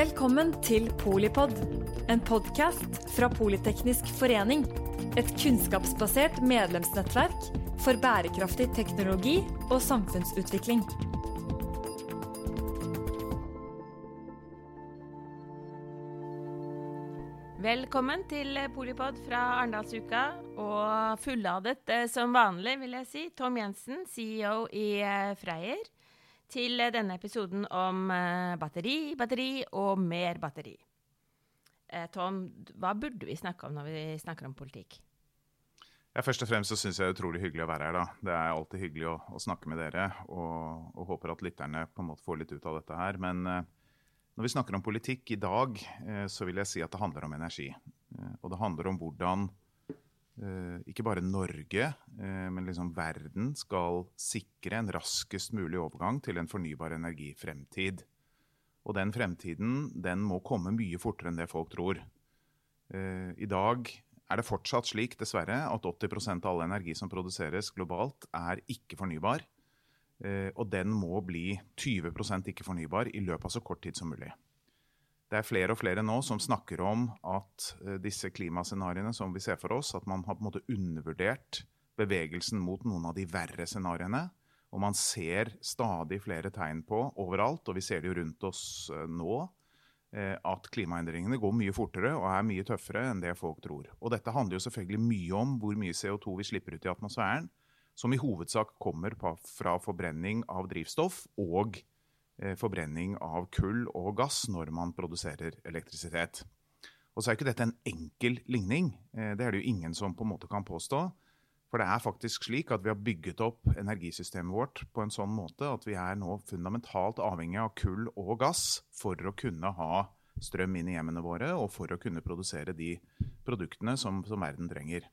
Velkommen til Polipod, en podkast fra Politeknisk forening. Et kunnskapsbasert medlemsnettverk for bærekraftig teknologi og samfunnsutvikling. Velkommen til Polipod fra Arendalsuka, og fulladet eh, som vanlig, vil jeg si. Tom Jensen, CEO i Freier. Freyr, til denne episoden om eh, batteri, batteri og mer batteri. Tom, hva burde vi snakke om når vi snakker om politikk? Ja, først og fremst så syns jeg det er utrolig hyggelig å være her. da. Det er alltid hyggelig å, å snakke med dere, og, og, håper at lytterne på en måte får litt ut av dette her. Men når vi snakker om politikk i dag, eh, så vil jeg si at det handler om energi. Eh, og det handler om hvordan eh, ikke bare Norge, men liksom verden skal sikre en raskest mulig overgang til en fornybar energifremtid. Og den fremtiden den må komme mye fortere enn det folk tror. I dag er det fortsatt slik, dessverre, at 80% av all energi som produseres globalt, er ikke fornybar. Eh, og den må bli 20% ikke-fornybar i løpet av så kort tid som mulig. Det er flere og flere nå som snakker om at eh, disse klimascenarioene som vi ser for oss, at man har på en måte undervurdert bevegelsen mot noen av de verre scenarioene. Og man ser stadig flere tegn på overalt, og vi ser det jo rundt oss eh, nå, at klimaendringene går mye fortere og er mye tøffere enn det folk tror. Og dette handler jo selvfølgelig mye om hvor mye CO2 vi slipper ut i atmosfæren som i hovedsak kommer fra forbrenning av drivstoff og eh, forbrenning av kull og gass når man produserer elektrisitet. Og så er ikke dette en enkel ligning. Eh, det er det jo ingen som på en måte kan påstå. For det er faktisk slik at vi har bygget opp energisystemet vårt på en sånn måte at vi er nå fundamentalt avhengig av kull og gass for å kunne ha strøm inn i hjemmene våre og for å kunne produsere de produktene som, som verden trenger.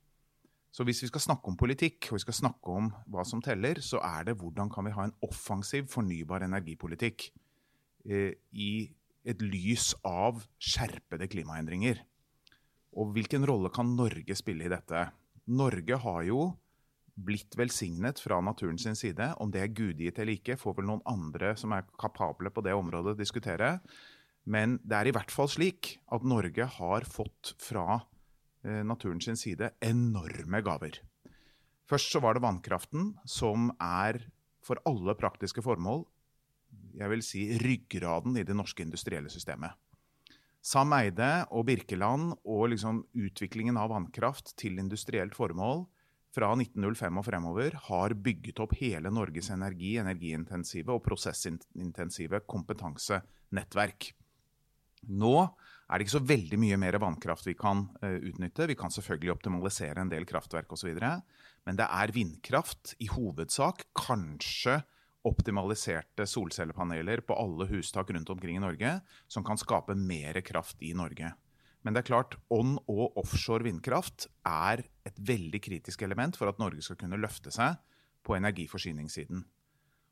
Så hvis vi skal snakke om politikk, og vi skal snakke om hva som teller, så er det hvordan kan vi ha en offensiv fornybar energipolitikk eh, i et lys av skjerpede klimaendringer. Og hvilken rolle kan Norge spille i dette? Norge har jo blitt velsignet fra naturen sin side. Om det er gudgitt eller ikke, får vel noen andre som er kapable på det området, diskutere. Men det er i hvert fall slik at Norge har fått fra naturen sin side enorme gaver. Først så var det vannkraften, som er for alle praktiske formål jeg vil si ryggraden i det norske industrielle systemet. Sam Eide og Birkeland og liksom utviklingen av vannkraft til industrielt formål fra 1905 og fremover har bygget opp hele Norges energi, energiintensive og prosessintensive kompetansenettverk. Nå er det ikke så veldig mye mer vannkraft vi kan uh, utnytte. Vi kan selvfølgelig optimalisere en del kraftverk osv. Men det er vindkraft i hovedsak. Kanskje optimaliserte solcellepaneler på alle hustak rundt omkring i Norge som kan skape mer kraft i Norge. Men det er klart, on- og offshore vindkraft er et veldig kritisk element for at Norge skal kunne løfte seg på energiforsyningssiden.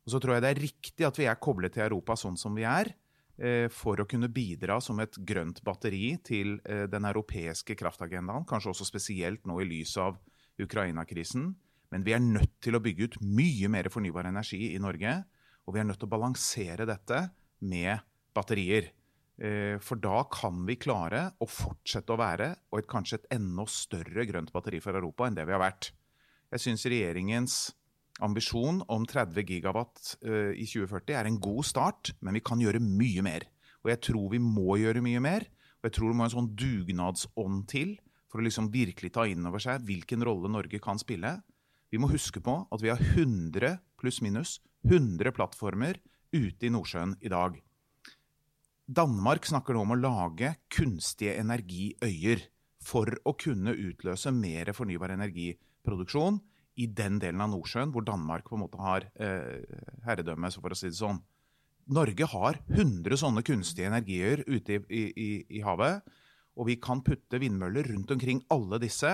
Og så tror jeg det er riktig at vi er koblet til Europa sånn som vi er. Eh, for å kunne bidra som et grønt batteri til eh, den europeiske kraftagendaen, kanskje også spesielt nå i lys av Ukraina-krisen. Men vi er nødt til å bygge ut mye mer fornybar energi i Norge. Og vi er nødt til å balansere dette med batterier. Eh, for da kan vi klare å fortsette å være og et, kanskje et enda større grønt batteri for Europa enn det vi har vært. Jeg syns regjeringens ambisjon om 30 gigawatt uh, i 2040 er en god start, men vi kan gjøre mye mer. Og jeg tror vi må gjøre mye mer. Og jeg tror det må en sånn dugnadsånd til for å liksom virkelig ta inn over seg hvilken rolle Norge kan spille. Vi må huske på at vi har 100 pluss minus 100 plattformer ute i Nordsjøen i dag. Danmark snakker nå om å lage kunstige energiøyer for å kunne utløse mer fornybar energiproduksjon i den delen av Nordsjøen hvor Danmark på en måte har eh, herredømme, for å si det sånn. Norge har 100 sånne kunstige energier ute i, i, i, havet. Og vi kan putte vindmøller rundt omkring alle disse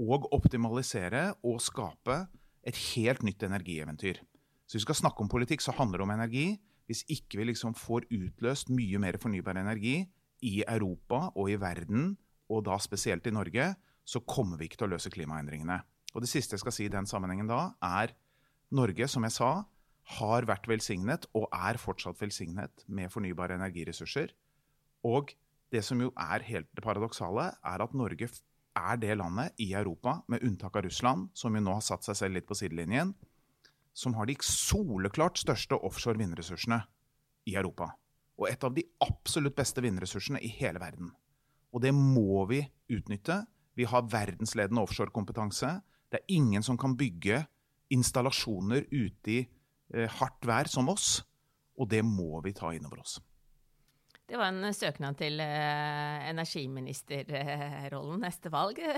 og optimalisere og skape et helt nytt energieventyr. Så hvis vi skal snakke om politikk, så handler det om energi. Hvis ikke vi liksom får utløst mye mer fornybar energi i Europa og i verden, og da spesielt i Norge, så kommer vi ikke til å løse klimaendringene. Og det siste jeg skal si i den sammenhengen da, er Norge, som jeg sa, har vært velsignet og er fortsatt velsignet med fornybare energiressurser. Og det som jo er helt det paradoksale, er at Norge er det landet i Europa, med unntak av Russland, som jo nå har satt seg selv litt på sidelinjen, som har de soleklart største offshore vindressursene i Europa. Og et av de absolutt beste vindressursene i hele verden. Og det må vi utnytte. Vi har verdensledende offshorekompetanse. Det er ingen som kan bygge installasjoner ute i eh, hardt vær som oss. Og det må vi ta inn over oss. Det var en søknad til eh, energiministerrollen neste valg.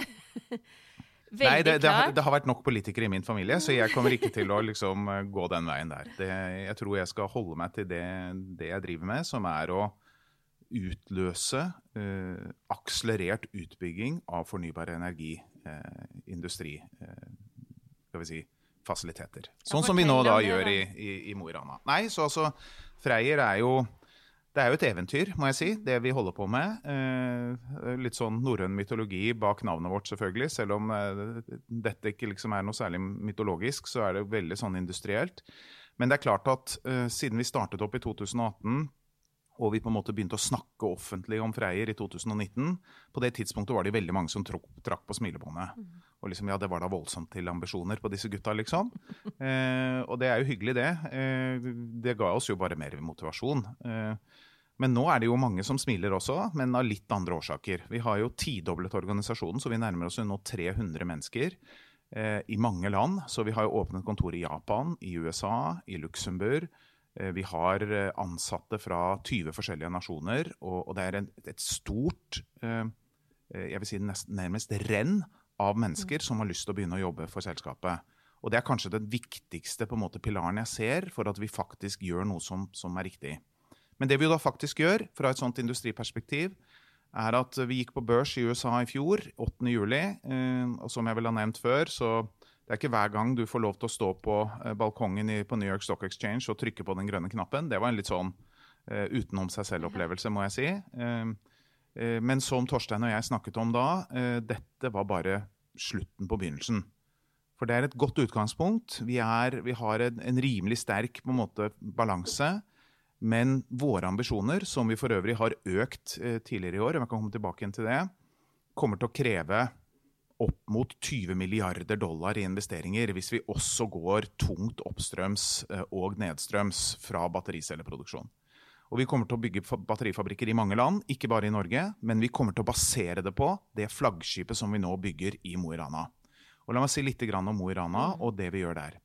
Veldig Nei, det, det, har, det, har, vært nok politikere i min familie, så jeg kommer ikke til å liksom, eh, gå den veien der. Det, jeg tror jeg skal holde meg til det, jeg driver med, som er å utløse eh, akselerert utbygging av fornybar energi, industri, skal vi si, fasiliteter. Sånn som vi nå da gjør i, i, i Mo i Rana. Nei, så altså, Freyr er jo det er jo et eventyr, må jeg si, det vi holder på med. Eh, litt sånn norrøn mytologi bak navnet vårt, selvfølgelig. Selv om eh, dette ikke liksom er noe særlig mytologisk, så er det veldig sånn industrielt. Men det er klart at eh, siden vi startet opp i 2018, og vi på en måte begynte å snakke offentlig om Freyr i 2019, på det tidspunktet var det veldig mange som trakk, på smilebåndet. Mm. Og liksom, ja, det var da voldsomt til ambisjoner på disse gutta, liksom. Eh, og det er jo hyggelig, det. Eh, det ga oss jo bare mer motivasjon. Eh, men nå er det jo mange som smiler også, men av litt andre årsaker. Vi har jo tidoblet organisasjonen, så vi nærmer oss jo nå 300 mennesker eh, i mange land. Så vi har jo åpnet kontor i Japan, i USA, i Luxembourg. Eh, vi har eh, ansatte fra 20 forskjellige nasjoner, og, og det er en, et stort eh, jeg vil si nærmest renn av mennesker som har lyst til å begynne å jobbe for selskapet. Og det er kanskje den viktigste på en måte, pilaren jeg ser for at vi faktisk gjør noe som, som er riktig. Men det vi da faktisk gjør, fra et sånt industriperspektiv, er at vi gikk på børs i USA i fjor, 8.7. Eh, og som jeg vel har nevnt før, så det er ikke hver gang du får lov til å stå på eh, balkongen i, på New York Stock Exchange og trykke på den grønne knappen. Det var en litt sånn uh, utenom seg selv-opplevelse, må jeg si. Uh, uh, men som Torstein og jeg snakket om da, dette var bare slutten på begynnelsen. For det er et godt utgangspunkt. Vi, er, vi har en, en, rimelig sterk på en måte, balanse. Men våre ambisjoner, som vi for øvrig har økt eh, tidligere i år, og jeg kan komme tilbake igjen til det, kommer til å kreve opp mot 20 milliarder dollar i investeringer hvis vi også går tungt oppstrøms eh, og nedstrøms fra battericelleproduksjon. Og vi kommer til å bygge batterifabrikker i mange land, ikke bare i Norge. Men vi kommer til å basere det på det flaggskipet som vi nå bygger i Mo i Rana. Og La meg si litt om Mo i Rana og det vi gjør der.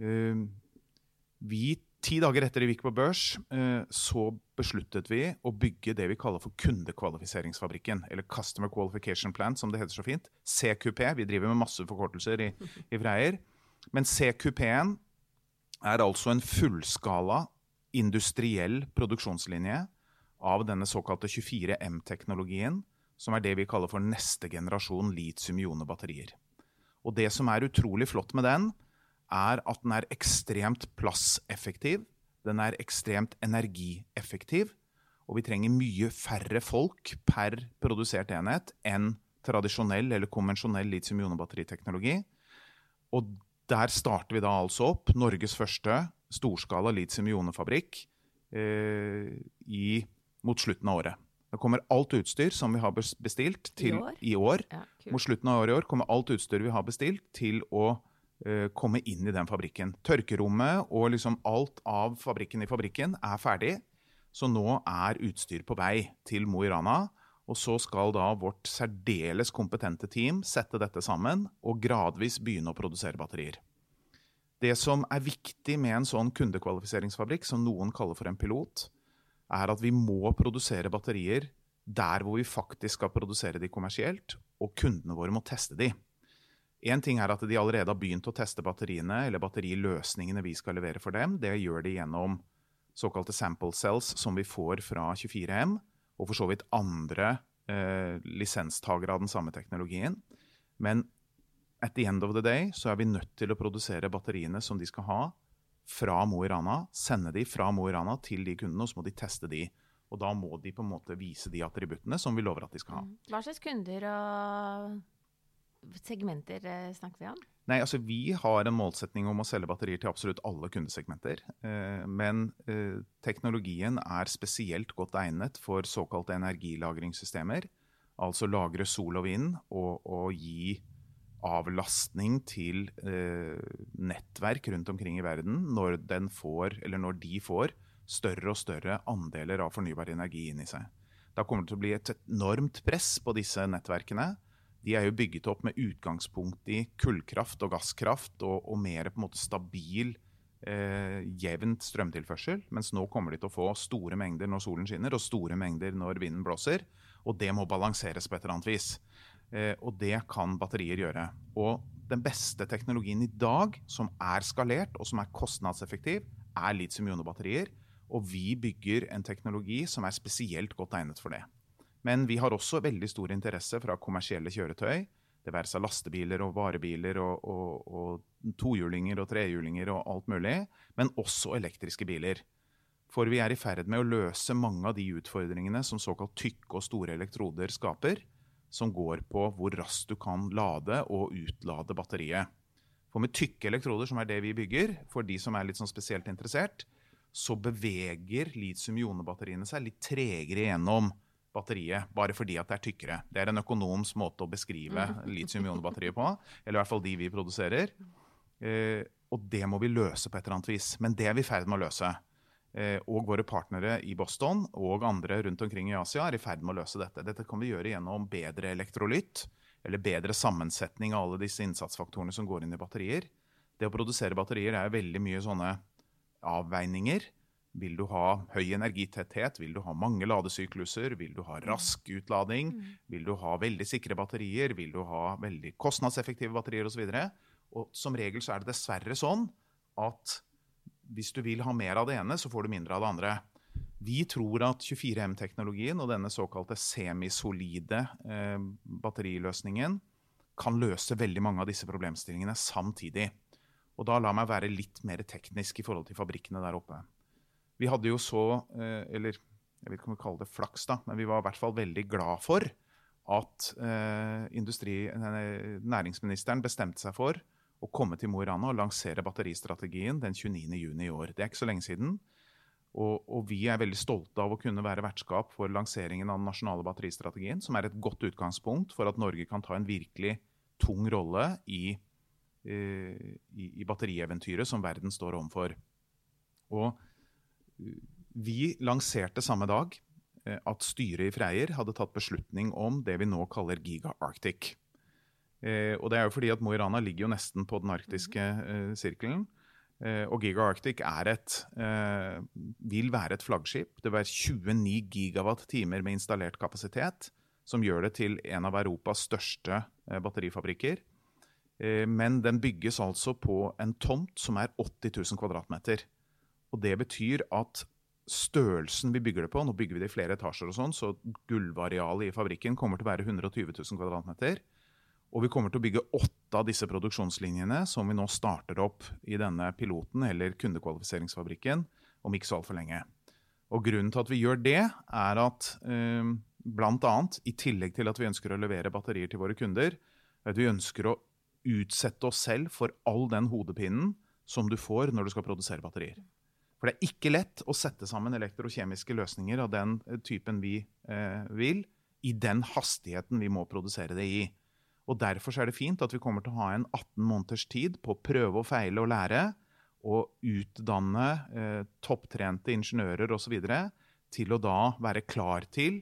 Uh, vi, Ti dager etter vi gikk på børs, uh, så besluttet vi å bygge det vi kaller for kundekvalifiseringsfabrikken. Eller Customer Qualification Plant, som det heter så fint. CQP. Vi driver med masse forkortelser i, i Freier. Men CQP-en er altså en fullskala industriell produksjonslinje av denne såkalte 24M-teknologien, som er det vi kaller for neste generasjon litium-ionebatterier. Og det som er utrolig flott med den, er at den er ekstremt plasseffektiv. Den er ekstremt energieffektiv. Og vi trenger mye færre folk per produsert enhet enn tradisjonell eller konvensjonell litium-ionebatteriteknologi. Og der starter vi da altså opp Norges første storskala litium-ionefabrikk eh, mot slutten av året. Da kommer alt utstyr som vi har bestilt til, i år. I år. Ja, Mot slutten av året i år kommer alt utstyr vi har bestilt, til å komme inn i den fabrikken. Tørkerommet og liksom alt av fabrikken i fabrikken er ferdig. Så nå er utstyr på vei til Mo i Rana. Og så skal da vårt særdeles kompetente team sette dette sammen og gradvis begynne å produsere batterier. Det som er viktig med en sånn kundekvalifiseringsfabrikk, som noen kaller for en pilot, er at vi må produsere batterier der hvor vi faktisk skal produsere de kommersielt, og kundene våre må teste de. Én ting er at de allerede har begynt å teste batteriene, eller batteriløsningene vi skal levere for dem. Det gjør de gjennom såkalte sample cells som vi får fra 24M, og for så vidt andre eh, lisenstagere av den samme teknologien. Men at the end of the day så er vi nødt til å produsere batteriene som de skal ha, fra Mo i Rana. Sende de fra Mo i Rana til de kundene, og så må de teste de. Og da må de på en måte vise de attributtene som vi lover at de skal ha. Mm. Hva slags kunder og segmenter eh, snakker vi om? Nei, altså Vi har en målsetning om å selge batterier til absolutt alle kundesegmenter. Eh, men eh, teknologien er spesielt godt egnet for såkalte energilagringssystemer. Altså lagre sol og vind og, og gi avlastning til nettverk rundt omkring i verden når, får, når de får større og større andeler av fornybar energi inn i seg. Da kommer det til å bli et enormt press på disse nettverkene de er jo bygget opp med utgangspunkt i kullkraft og gasskraft og, og mer på en måte stabil, eh, jevnt strømtilførsel. Mens nå kommer de til å få store mengder når solen skinner, og store mengder når vinden blåser. Og det må balanseres på et eller annet vis. Eh, og det kan batterier gjøre. Og den beste teknologien i dag, som er skalert og som er kostnadseffektiv, er litium-ionebatterier. Og vi bygger en teknologi som er spesielt godt egnet for det. Men vi har også veldig stor interesse fra kommersielle kjøretøy. Det være seg lastebiler og varebiler og, og, og tohjulinger og trehjulinger og alt mulig. Men også elektriske biler. For vi er i ferd med å løse mange av de utfordringene som såkalt tykke og store elektroder skaper. Som går på hvor raskt du kan lade og utlade batteriet. For med tykke elektroder, som er det vi bygger, for de som er litt sånn spesielt interessert, så beveger litium-ionebatteriene seg litt tregere gjennom batteriet bare fordi at det er tykkere. Det er en økonoms måte å beskrive litium-ionbatteriet på. Eller i hvert fall de vi produserer. Eh, og det må vi løse på et eller annet vis. Men det er vi i ferd med å løse. Eh, og våre partnere i Boston og andre rundt omkring i Asia er i ferd med å løse dette. Dette kan vi gjøre gjennom bedre elektrolytt, eller bedre sammensetning av alle disse innsatsfaktorene som går inn i batterier. Det å produsere batterier er veldig mye sånne avveininger vil du ha høy energitetthet? Vil du ha mange ladesykluser? Vil du ha rask utlading? Mm. Vil du ha veldig sikre batterier? Vil du ha veldig kostnadseffektive batterier osv.? Og som regel så er det dessverre sånn at hvis du vil ha mer av det ene, så får du mindre av det andre. Vi tror at 24M-teknologien og denne såkalte semisolide eh, batteriløsningen kan løse veldig mange av disse problemstillingene samtidig. Og da la meg være litt mer teknisk i forhold til fabrikkene der oppe. Vi hadde jo så eh, Eller jeg vet ikke om vi kaller det flaks, da, men vi var i hvert fall veldig glad for at eh, industri, næringsministeren bestemte seg for å komme til Mo i Rana og lansere batteristrategien den 29.6 i år. Det er ikke så lenge siden. Og, og, vi er veldig stolte av å kunne være vertskap for lanseringen av den nasjonale batteristrategien, som er et godt utgangspunkt for at Norge kan ta en virkelig tung rolle i, eh, i, i batterieventyret som verden står overfor. Og vi lanserte samme dag eh, at styret i Freyr hadde tatt beslutning om det vi nå kaller Giga Arctic. Eh, og det er jo fordi at Mo i Rana ligger jo nesten på den arktiske eh, sirkelen. Og Giga Arctic et, vil være et flaggskip. Det vil være 29 gigawatt-timer med installert kapasitet, som gjør det til en av Europas største batterifabrikker. men den bygges altså på en tomt som er 80 000 kvadratmeter. Og det betyr at størrelsen vi bygger det på Nå bygger vi det i flere etasjer, og sånn, så gulvarealet i fabrikken kommer til å være 120 000 kvadratmeter. Og vi kommer til å bygge åtte av disse produksjonslinjene som vi nå starter opp i denne piloten, eller kundekvalifiseringsfabrikken, om ikke så altfor lenge. Og Grunnen til at vi gjør det, er at eh, bl.a. i tillegg til at vi ønsker å levere batterier til våre kunder, at vi ønsker å utsette oss selv for all den hodepinen som du får når du skal produsere batterier. For det er ikke lett å sette sammen elektrokjemiske løsninger av den eh, typen vi eh, vil, i den hastigheten vi må produsere det i. Og Derfor er det fint at vi kommer til å ha en 18 måneders tid på å prøve og feile og lære, og utdanne eh, topptrente ingeniører osv. til å da være klar til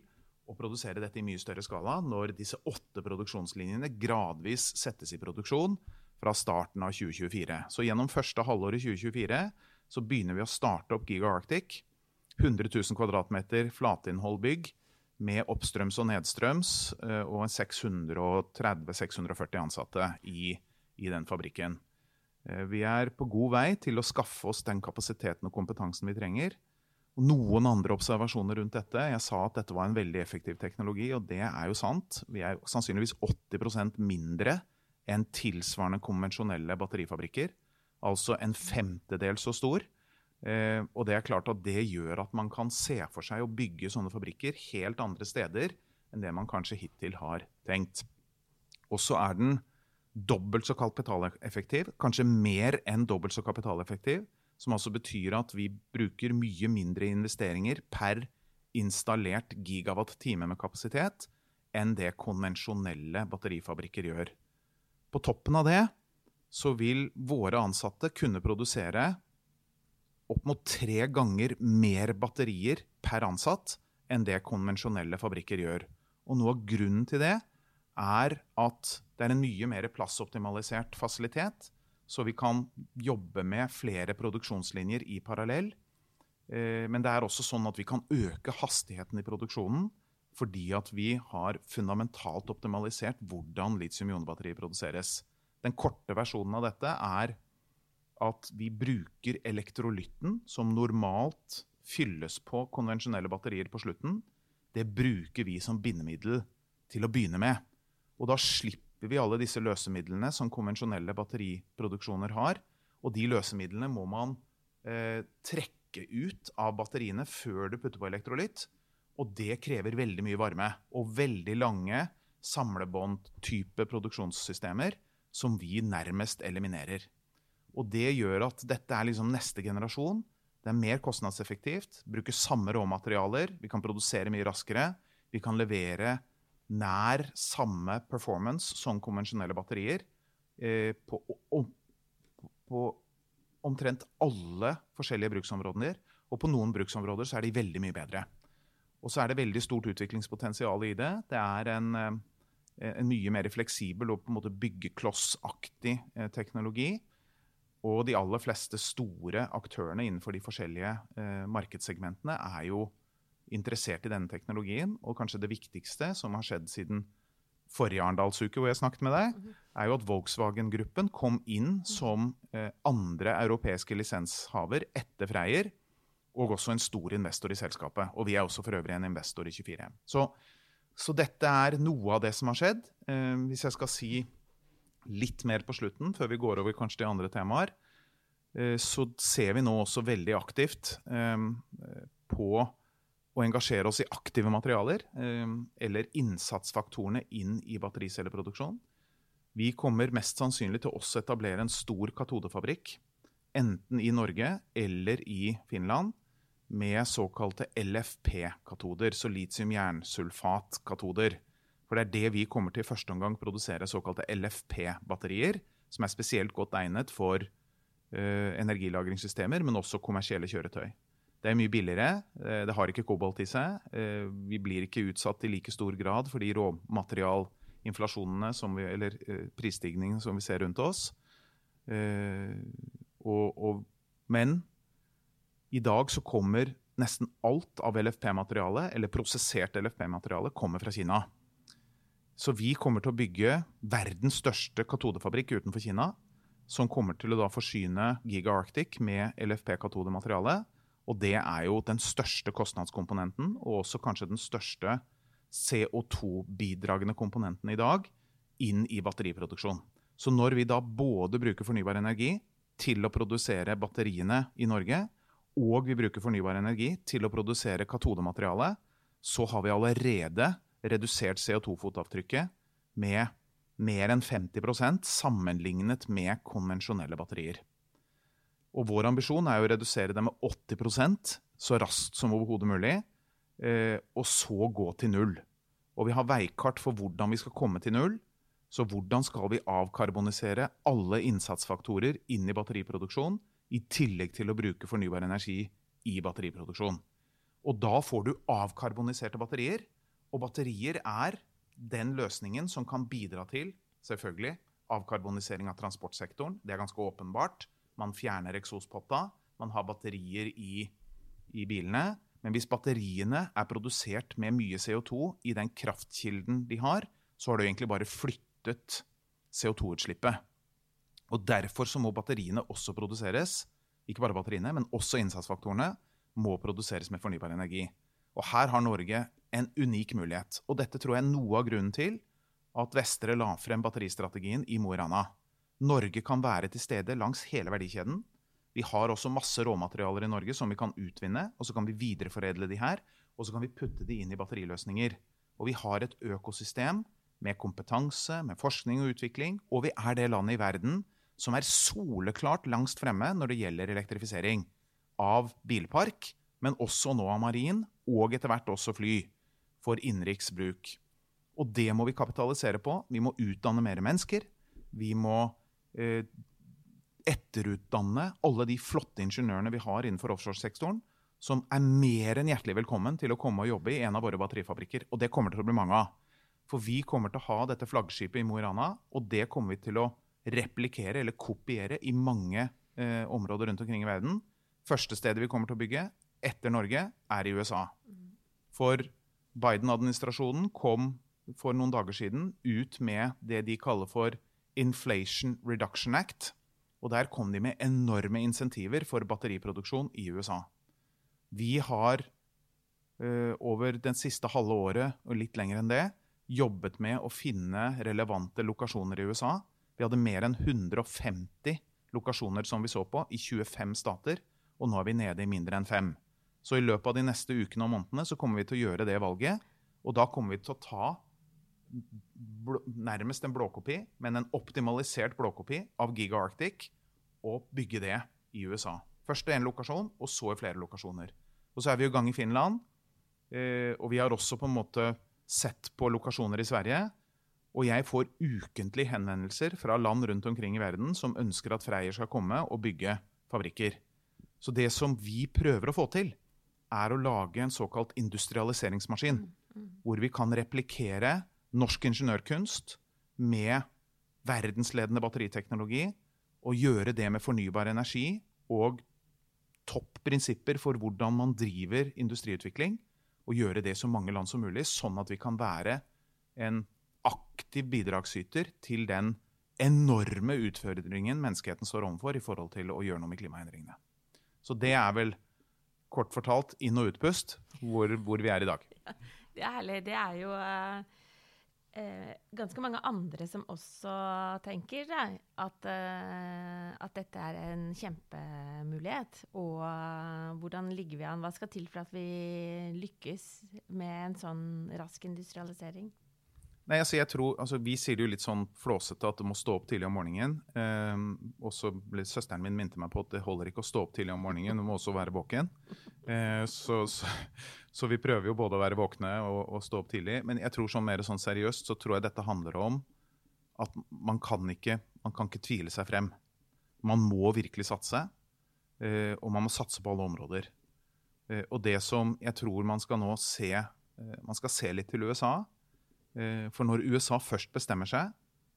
å produsere dette i mye større skala når disse åtte produksjonslinjene gradvis settes i produksjon fra starten av 2024. Så gjennom første halvår i 2024 så begynner vi å starte opp Giga Arctic. 100 000 kvadratmeter flatinnholdbygg med oppstrøms og nedstrøms eh, og 630-640 ansatte i, i, den fabrikken. Eh, vi er på god vei til å skaffe oss den kapasiteten og kompetansen vi trenger. Og noen andre observasjoner rundt dette. Jeg sa at dette var en veldig effektiv teknologi, og det er jo sant. Vi er sannsynligvis 80% mindre enn tilsvarende konvensjonelle batterifabrikker altså en femtedel så stor. Eh, og det er klart at det gjør at man kan se for seg å bygge sånne fabrikker helt andre steder enn det man kanskje hittil har tenkt. Og så er den dobbelt så kapitaleffektiv, kanskje mer enn dobbelt så kapitaleffektiv. Som altså betyr at vi bruker mye mindre investeringer per installert gigawatt-time med kapasitet enn det konvensjonelle batterifabrikker gjør. På toppen av det så vil våre ansatte kunne produsere opp mot tre ganger mer batterier per ansatt enn det konvensjonelle fabrikker gjør. Og noe av grunnen til det er at det er en mye mer plassoptimalisert fasilitet, så vi kan jobbe med flere produksjonslinjer i parallell. Eh, men det er også sånn at vi kan øke hastigheten i produksjonen fordi at vi har fundamentalt optimalisert hvordan litium-ionbatterier produseres. Den korte versjonen av dette er at vi bruker elektrolytten, som normalt fylles på konvensjonelle batterier på slutten. Det bruker vi som bindemiddel til å begynne med. Og da slipper vi alle disse løsemidlene som konvensjonelle batteriproduksjoner har. Og de løsemidlene må man eh, trekke ut av batteriene før du putter på elektrolytt. Og det krever veldig mye varme og veldig lange samlebånd-type produksjonssystemer som vi nærmest eliminerer. Og det gjør at dette er liksom neste generasjon. Det er mer kostnadseffektivt, bruker samme råmaterialer, vi kan produsere mye raskere. Vi kan levere nær samme performance som konvensjonelle batterier eh, på, om, på, omtrent alle forskjellige bruksområder. Og på noen bruksområder så er de veldig mye bedre. Og så er det veldig stort utviklingspotensial i det. Det er en, eh, en mye mer fleksibel og på en måte byggeklossaktig eh, teknologi. Og de aller fleste store aktørene innenfor de forskjellige eh, markedssegmentene er jo interessert i denne teknologien. Og kanskje det viktigste som har skjedd siden forrige Arendalsuke hvor jeg snakket med deg, mhm. er jo at Volkswagen-gruppen kom inn som eh, andre europeiske lisenshaver etter Freyr. Og også en stor investor i selskapet. Og vi er også for øvrig en investor i 24M. Så, så dette er noe av det som har skjedd. Eh, hvis jeg skal si litt mer på slutten, før vi går over kanskje til andre temaer, eh, så ser vi nå også veldig aktivt eh, på å engasjere oss i aktive materialer, eller innsatsfaktorene inn i battericelleproduksjon. Vi kommer mest sannsynlig til å også etablere en stor katodefabrikk, enten i Norge eller i Finland, med såkalte LFP-katoder, så litium-jernsulfat-katoder. For det er det vi kommer til i første omgang produsere såkalte LFP-batterier, som er spesielt godt egnet for uh, energilagringssystemer, men også kommersielle kjøretøy. Det er mye billigere, uh, det har ikke kobolt i seg. Uh, vi blir ikke utsatt i like stor grad for de råmaterialinflasjonene vi, eller prisstigningene som vi ser rundt oss. Og, og, men i dag så kommer nesten alt av LFP-materiale, eller prosessert LFP-materiale, kommer fra Kina. Så vi kommer til å bygge verdens største katodefabrikk utenfor Kina. Som kommer til å da forsyne Giga Arctic med LFP-katodemateriale. Og det er jo den største kostnadskomponenten, og også kanskje den største CO2-bidragende komponenten i dag, inn i batteriproduksjon. Så når vi da både bruker fornybar energi til å produsere batteriene i Norge, og vi bruker fornybar energi til å produsere katodemateriale, så har vi allerede redusert CO2-fotavtrykket med mer enn 50% sammenlignet med konvensjonelle batterier. Og vår ambisjon er å redusere det med 80% så raskt som overhodet mulig, eh, og så gå til null. Og vi har veikart for hvordan vi skal komme til null. Så hvordan skal vi avkarbonisere alle innsatsfaktorer inn i batteriproduksjon, i tillegg til å bruke fornybar energi i batteriproduksjon? Og da får du avkarboniserte batterier og batterier er den løsningen som kan bidra til selvfølgelig, avkarbonisering av transportsektoren. Det er ganske åpenbart. Man fjerner eksospotta. Man har batterier i, i bilene. Men hvis batteriene er produsert med mye CO2 i den kraftkilden de har, så har du egentlig bare flyttet CO2-utslippet. Og Derfor så må batteriene også produseres. Ikke bare batteriene, men også innsatsfaktorene må produseres med fornybar energi. Og her har Norge en unik mulighet. Og dette tror jeg er noe av grunnen til at Vestre la frem batteristrategien i Mo i Rana. Norge kan være til stede langs hele verdikjeden. Vi har også masse råmaterialer i Norge som vi kan utvinne, og så kan vi videreforedle de her. Og så kan vi putte de inn i batteriløsninger. Og vi har et økosystem med kompetanse, med forskning og utvikling. Og vi er det landet i verden som er soleklart langst fremme når det gjelder elektrifisering av bilpark, men også nå av marin, og etter hvert også fly, for innenriks bruk. Og det må vi kapitalisere på. Vi må utdanne mer mennesker. Vi må eh, etterutdanne alle de flotte ingeniørene vi har innenfor offshoresektoren, som er mer enn hjertelig velkommen til å komme og jobbe i en av våre batterifabrikker. Og det kommer til å bli mange av. For vi kommer til å ha dette flaggskipet i Mo i Rana, og det kommer vi til å replikere eller kopiere i mange eh, områder rundt omkring i verden. Første stedet vi kommer til å bygge etter Norge, er i USA. For Biden-administrasjonen kom for noen dager siden ut med det de kaller for Inflation Reduction Act. Og der kom de med enorme insentiver for batteriproduksjon i USA. Vi har uh, over den siste halve året og litt lenger enn det jobbet med å finne relevante lokasjoner i USA. Vi hadde mer enn 150 lokasjoner som vi så på, i 25 stater. Og nå er vi nede i mindre enn fem. Så i løpet av de neste ukene og månedene så kommer vi til å gjøre det valget. Og da kommer vi til å ta nærmest en blåkopi, men en optimalisert blåkopi av Giga Arctic og bygge det i USA. Først i én lokasjon, og så i flere lokasjoner. Og så er vi i gang i Finland. Eh, og vi har også på en måte sett på lokasjoner i Sverige. Og jeg får ukentlig henvendelser fra land rundt omkring i verden som ønsker at Freyr skal komme og bygge fabrikker. Så det som vi prøver å få til, er å lage en såkalt industrialiseringsmaskin. Hvor vi kan replikere norsk ingeniørkunst med verdensledende batteriteknologi, og gjøre det med fornybar energi og topp prinsipper for hvordan man driver industriutvikling, og gjøre det så mange land som mulig, sånn at vi kan være en aktiv bidragsyter til den enorme utfordringen menneskeheten står overfor i forhold til å gjøre noe med klimaendringene. Så det er vel kort fortalt inn- og utpust hvor, hvor vi er i dag. Ja, det er herlig. Det er jo uh eh, ganske mange andre som også tenker at, eh, at, dette er en kjempemulighet. Og uh, hvordan ligger vi an? Hva skal til for at vi lykkes med en sånn rask industrialisering? Nei, altså jeg tror, altså Vi sier det jo litt sånn flåsete at du må stå opp tidlig om morgenen. Um, og så ble Søsteren min minte meg på at det holder ikke å stå opp tidlig om morgenen, du må også være våken. Uh, så, så, så, vi prøver jo både å være våkne og, og, stå opp tidlig. Men jeg tror sånn mer sånn seriøst så tror jeg dette handler om at man kan ikke, man kan ikke tvile seg frem. Man må virkelig satse, uh, og man må satse på alle områder. Uh, og det som jeg tror man skal nå se eh, Man skal se litt til USA for når USA først bestemmer seg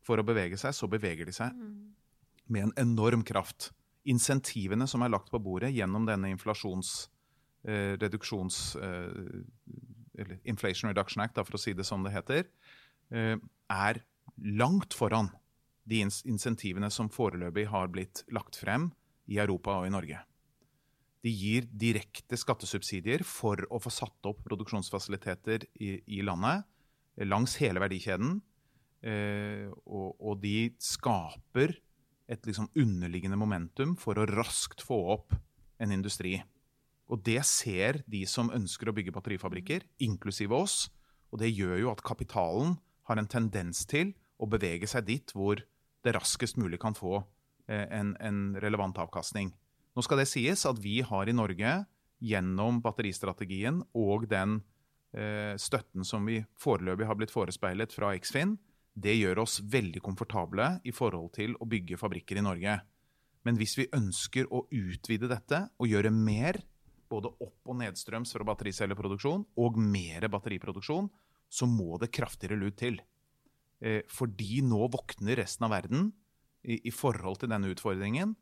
for å bevege seg, så beveger de seg med en enorm kraft. Insentivene som er lagt på bordet gjennom denne inflasjons... Eh, reduksjons... Eh, eller Inflation Reduction Act, for å si det som det heter, eh, er langt foran de insentivene som foreløpig har blitt lagt frem i Europa og i Norge. De gir direkte skattesubsidier for å få satt opp produksjonsfasiliteter i, i landet langs hele verdikjeden. Eh, og, og, de skaper et liksom underliggende momentum for å raskt få opp en industri. Og det ser de som ønsker å bygge batterifabrikker, inklusive oss. Og det gjør jo at kapitalen har en tendens til å bevege seg dit hvor det raskest mulig kan få eh, en, en relevant avkastning. Nå skal det sies at vi har i Norge gjennom batteristrategien og den støtten som vi foreløpig har blitt forespeilet fra Eksfin, det gjør oss veldig komfortable i forhold til å bygge fabrikker i Norge. Men hvis vi ønsker å utvide dette og gjøre mer, både opp- og nedstrøms fra battericelleproduksjon og mer batteriproduksjon, så må det kraftigere lut til. Eh, fordi nå våkner resten av verden i, forhold til denne utfordringen.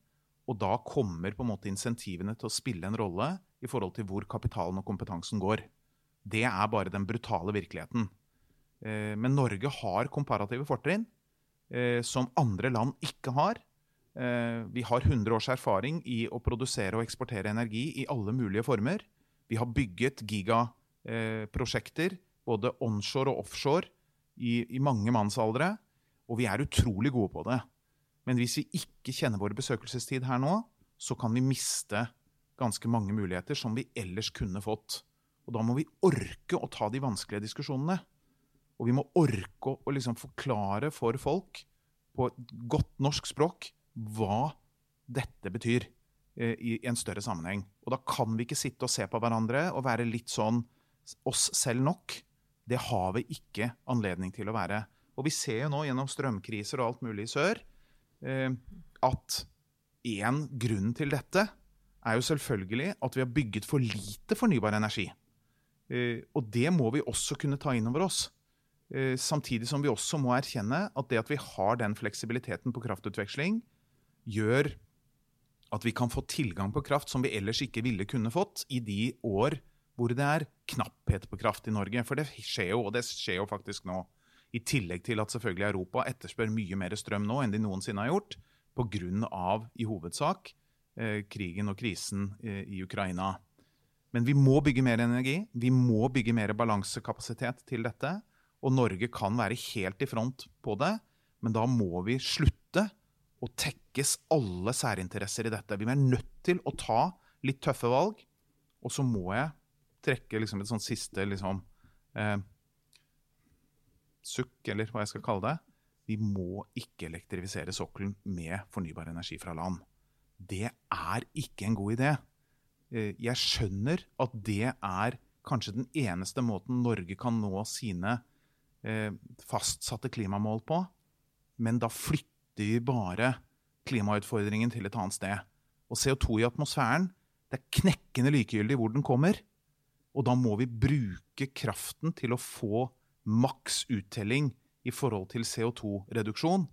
Og da kommer på en måte insentivene til å spille en rolle i forhold til hvor kapitalen og kompetansen går. Det er bare den brutale virkeligheten. Eh, men Norge har komparative fortrinn eh, som andre land ikke har. Eh, vi har 100 års erfaring i å produsere og eksportere energi i alle mulige former. Vi har bygget gigaprosjekter, både onshore og offshore, i, i mange mannsaldre. Og vi er utrolig gode på det. Men hvis vi ikke kjenner vår besøkelsestid her nå, så kan vi miste ganske mange muligheter som vi ellers kunne fått. Og da må vi orke å ta de vanskelige diskusjonene. Og vi må orke å liksom forklare for folk på et godt norsk språk hva dette betyr eh, i en større sammenheng. Og da kan vi ikke sitte og se på hverandre og være litt sånn oss selv nok. Det har vi ikke anledning til å være. Og vi ser jo nå gjennom strømkriser og alt mulig i sør eh, at én grunn til dette er jo selvfølgelig at vi har bygget for lite fornybar energi. Eh, og det må vi også kunne ta inn over oss. Eh, samtidig som vi også må erkjenne at det at vi har den fleksibiliteten på kraftutveksling, gjør at vi kan få tilgang på kraft som vi ellers ikke ville kunne fått i de år hvor det er knapphet på kraft i Norge. For det skjer jo, og det skjer jo faktisk nå. I tillegg til at selvfølgelig Europa etterspør mye mer strøm nå enn de noensinne har gjort, pga. i hovedsak eh, krigen og krisen i Ukraina. Men vi må bygge mer energi. Vi må bygge mer balansekapasitet til dette. Og Norge kan være helt i front på det, men da må vi slutte å tekkes alle særinteresser i dette. Vi er nødt til å ta litt tøffe valg. Og så må jeg trekke liksom et sånt siste liksom, eh, sukk, eller hva jeg skal kalle det. Vi må ikke elektrifisere sokkelen med fornybar energi fra land. Det er ikke en god idé. Eh, jeg skjønner at det er kanskje den eneste måten Norge kan nå sine eh, fastsatte klimamål på, men da flytter vi bare klimautfordringen til et annet sted. Og CO2 i atmosfæren, det er knekkende likegyldig hvor den kommer. Og da må vi bruke kraften til å få maks uttelling i forhold til CO2-reduksjon.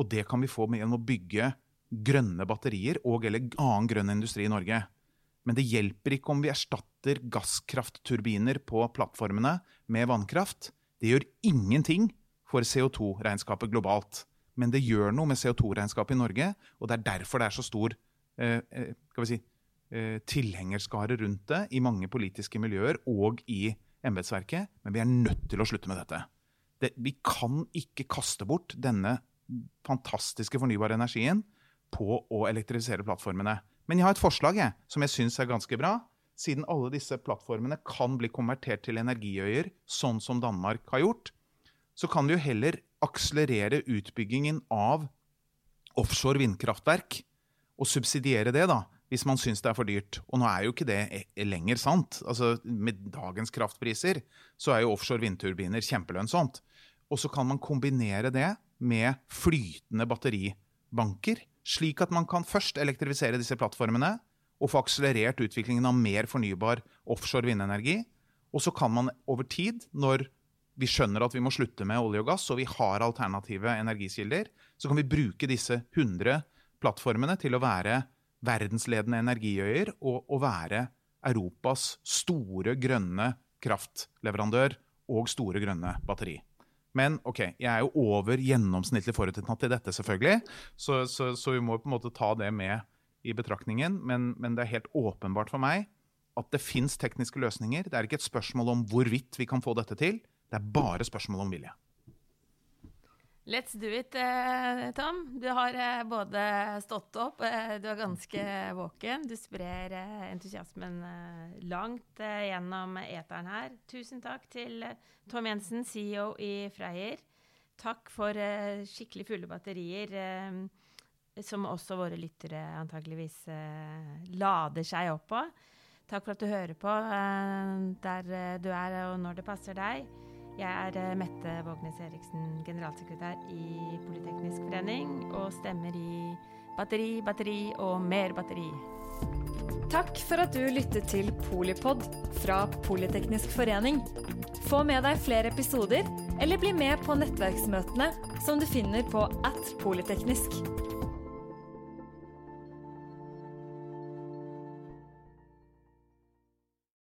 Og det kan vi få gjennom å bygge grønne batterier og eller annen grønn industri i Norge. Men det hjelper ikke om vi erstatter gasskraftturbiner på plattformene med vannkraft. Det gjør ingenting for CO2-regnskapet globalt. Men det gjør noe med CO2-regnskapet i Norge, og det er derfor det er så stor eh, eh skal vi si, eh, tilhengerskare rundt det i mange politiske miljøer og i embetsverket. Men vi er nødt til å slutte med dette. Det, vi kan ikke kaste bort denne fantastiske fornybare energien på å elektrifisere plattformene. Men jeg har et forslag jeg, som jeg syns er ganske bra. Siden alle disse plattformene kan bli konvertert til energiøyer, sånn som Danmark har gjort, så kan vi jo heller akselerere utbyggingen av offshore vindkraftverk og subsidiere det, da, hvis man syns det er for dyrt. Og nå er jo ikke det e-, lenger sant. Altså, Med dagens kraftpriser så er jo offshore vindturbiner kjempelønnsomt. Og så kan man kombinere det med flytende batteribanker slik at man kan først elektrifisere disse plattformene og få akselerert utviklingen av mer fornybar offshore vindenergi. Og så kan man over tid, når vi skjønner at vi må slutte med olje og gass, og vi har alternative energikilder, så kan vi bruke disse 100 plattformene til å være verdensledende energiøyer og, og være Europas store grønne kraftleverandør og store grønne batteri. Men ok, jeg er jo over gjennomsnittlig forutinntatt i dette, selvfølgelig. Så, så, så, vi må på en måte ta det med i betraktningen. Men, men det er helt åpenbart for meg at det fins tekniske løsninger. Det er ikke et spørsmål om hvorvidt vi kan få dette til. Det er bare spørsmål om vilje. Let's do it, eh, Tom. Du har eh, både stått opp, eh, du er ganske våken. Du sprer entusiasmen langt gjennom eteren her. Tusen takk til Tom Jensen, CEO i Freyr. Takk for skikkelig fulle batterier, som også våre lyttere antageligvis lader seg opp på. Takk for at du hører på der du er og når det passer deg. Jeg er eh, Mette Vågnes Eriksen, generalsekretær i Politeknisk forening, og stemmer i Batteri, batteri og mer batteri. Takk for at du lyttet til Polipod fra Politeknisk forening. Få med deg flere episoder, eller bli med på nettverksmøtene som du finner på at polyteknisk.